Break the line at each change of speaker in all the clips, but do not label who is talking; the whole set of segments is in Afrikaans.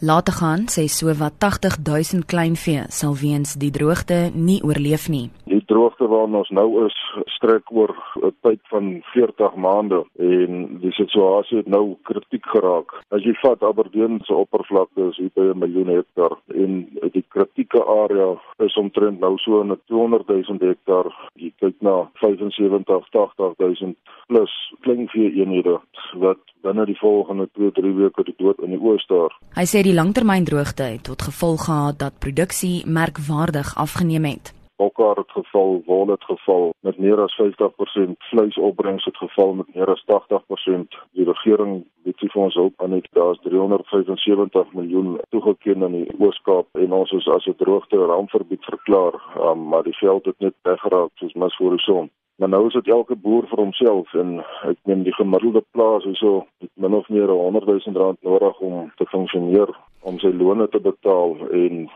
Laat gaan sê so wat 80 000 kleinvee sal weens die droogte nie oorleef nie.
Die droogte waarna ons nou is, strek oor 'n tyd van 40 maande en die situasie het nou kritiek geraak. As jy vat Aberdeen se oppervlakte is hier by 'n miljoen hektar en die area is omtrent nou so 'n 200 000 hektar. Jy kyk na 75 80 000 plus kleinvee eenhede wat binne die volgende 2-3 weke die dood in die oos daar.
Hy sê die langtermyndroogte het tot gevolg gehad dat produksie merkwaardig afgeneem het.
Bokkar het geval, wol het geval met meer as 50%, vleisopbrengs het geval met meer as 80%. Die regering het vir ons hulp aan het daar's 375 miljoen toegeken aan die Ooskaap en ons is as 'n droogte rampverbied verklaar, um, maar die veld het net weggeraak soos mis voor die son. Maar nou is dit elke boer vir homself en ek neem die gemiddelde plaas hierso min of meer 100 000 rand nodig om te funksioneer om sy loone te betaal en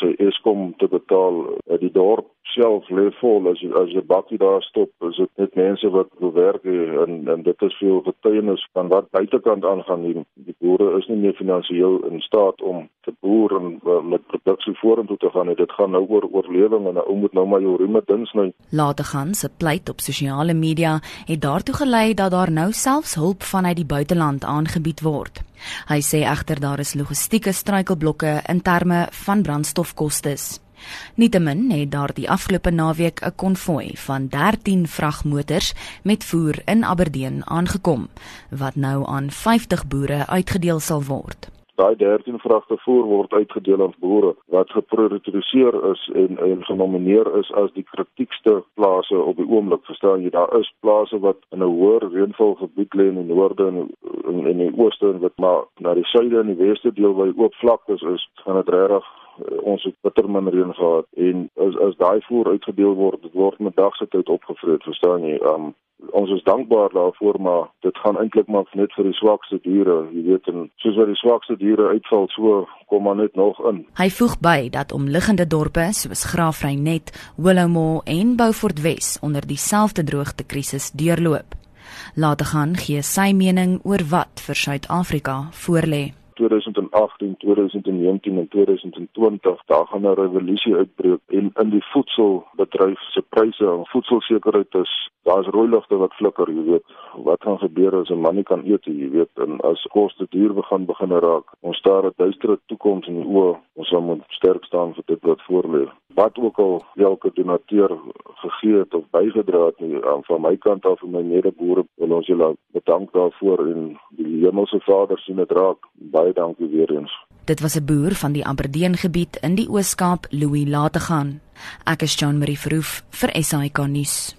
sy Eskom te betaal. Die dorp self lê vol as as jy bakkie daar stop, is dit net mense wat wil werk en en dit is veel getuienis van wat buitekant aangaan hier. Die boere is nie meer finansiëel in staat om te boer en uh, met produksie vorentoe te gaan. Dit gaan nou oor oorlewing en 'n ou moet nou maar jou rieme dins nou.
Laat gaan se pleit op sosiale media het daartoe gelei dat daar nou selfs hulp vanuit die buiteland aangebied word. Hy sê egter daar is logistieke struikelblokke in terme van brandstofkostes. Nietemin het daar die afgelope naweek 'n konvoi van 13 vragmotors met voer in Aberdeen aangekom wat nou aan 50 boere uitgedeel sal word.
Daai 13 vragte voer word uitgedeel aan boere wat geprioritiseer is en en genomineer is as die kritiekste plase op die oomblik. Verstaan jy, daar is plase wat in 'n hoër reënvalgebied lê in die noorde en in, die ooste en wat maar na die suide en die weste deel waar oop vlaktes is, gaan dit uh, ons het bitter min reën gehad en as as daai voer uitgedeel word, word met dagse tyd opgevreet, verstaan jy? Um ons is dankbaar daarvoor, maar dit gaan eintlik maar net vir die swakste diere, jy weet, en soos wat die swakste diere uitval, so kom maar net nog in.
Hy voeg by dat omliggende dorpe soos Graafrenet, Willowmore en Beaufort Wes onder dieselfde droogtekrisis deurloop. Laat gaan gee sy mening oor wat vir Suid-Afrika voorlê.
2018, 2019 en 2020 daar gaan 'n revolusie uitbreek en in die voedselbedryf se pryse en voedselsekerheid is daar's rooi ligte wat flikker, jy weet. Wat gaan gebeur as 'n man nie kan eet nie, jy weet, en as koste duur begin begin raak. Ons staar 'n duistere toekoms in die oë. Ons moet sterk staan vir dit wat voorlê. Wat ook al elke donateur gegee het of bygedra het nie, van my kant af en my medeboere wil ons julle bedank daarvoor en die hemelse Vader sien dit raak. Baie dankie weer eens.
Dit was 'n boer van die Aberdeen gebied in die Oos-Kaap, Louis Lategan. Ek is Jean Marie Verhoef vir SAK nuus.